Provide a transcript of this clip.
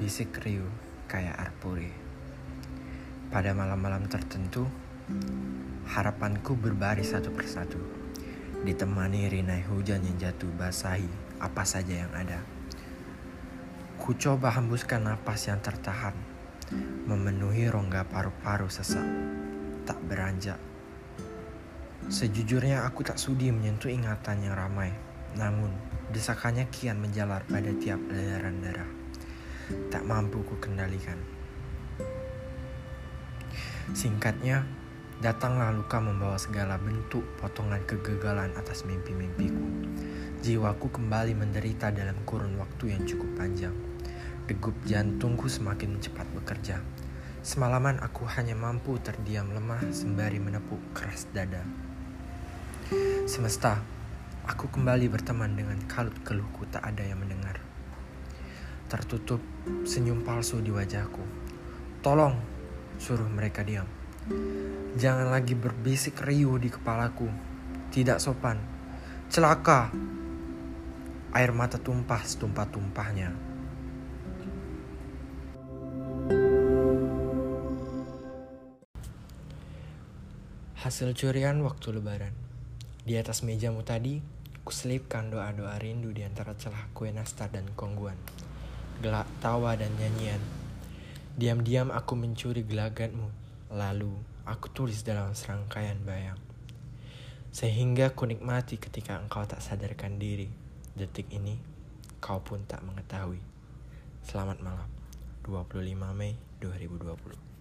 berbisik riuh kayak arpure. Pada malam-malam tertentu, harapanku berbaris satu persatu, ditemani rinai hujan yang jatuh basahi apa saja yang ada. Ku coba hembuskan napas yang tertahan, memenuhi rongga paru-paru sesak, tak beranjak. Sejujurnya aku tak sudi menyentuh ingatan yang ramai, namun desakannya kian menjalar pada tiap aliran darah tak mampu ku kendalikan. Singkatnya, datanglah luka membawa segala bentuk potongan kegagalan atas mimpi-mimpiku. Jiwaku kembali menderita dalam kurun waktu yang cukup panjang. Degup jantungku semakin cepat bekerja. Semalaman aku hanya mampu terdiam lemah sembari menepuk keras dada. Semesta, aku kembali berteman dengan kalut keluhku tak ada yang mendengar. Tertutup senyum palsu di wajahku. Tolong, suruh mereka diam. Jangan lagi berbisik riuh di kepalaku. Tidak sopan. Celaka. Air mata tumpah setumpah-tumpahnya. Hasil curian waktu lebaran. Di atas mejamu tadi, kuselipkan doa-doa rindu di antara celah kue nastar dan kongguan gelak tawa dan nyanyian. Diam-diam aku mencuri gelagatmu, lalu aku tulis dalam serangkaian bayang. Sehingga ku nikmati ketika engkau tak sadarkan diri. Detik ini, kau pun tak mengetahui. Selamat malam, 25 Mei 2020.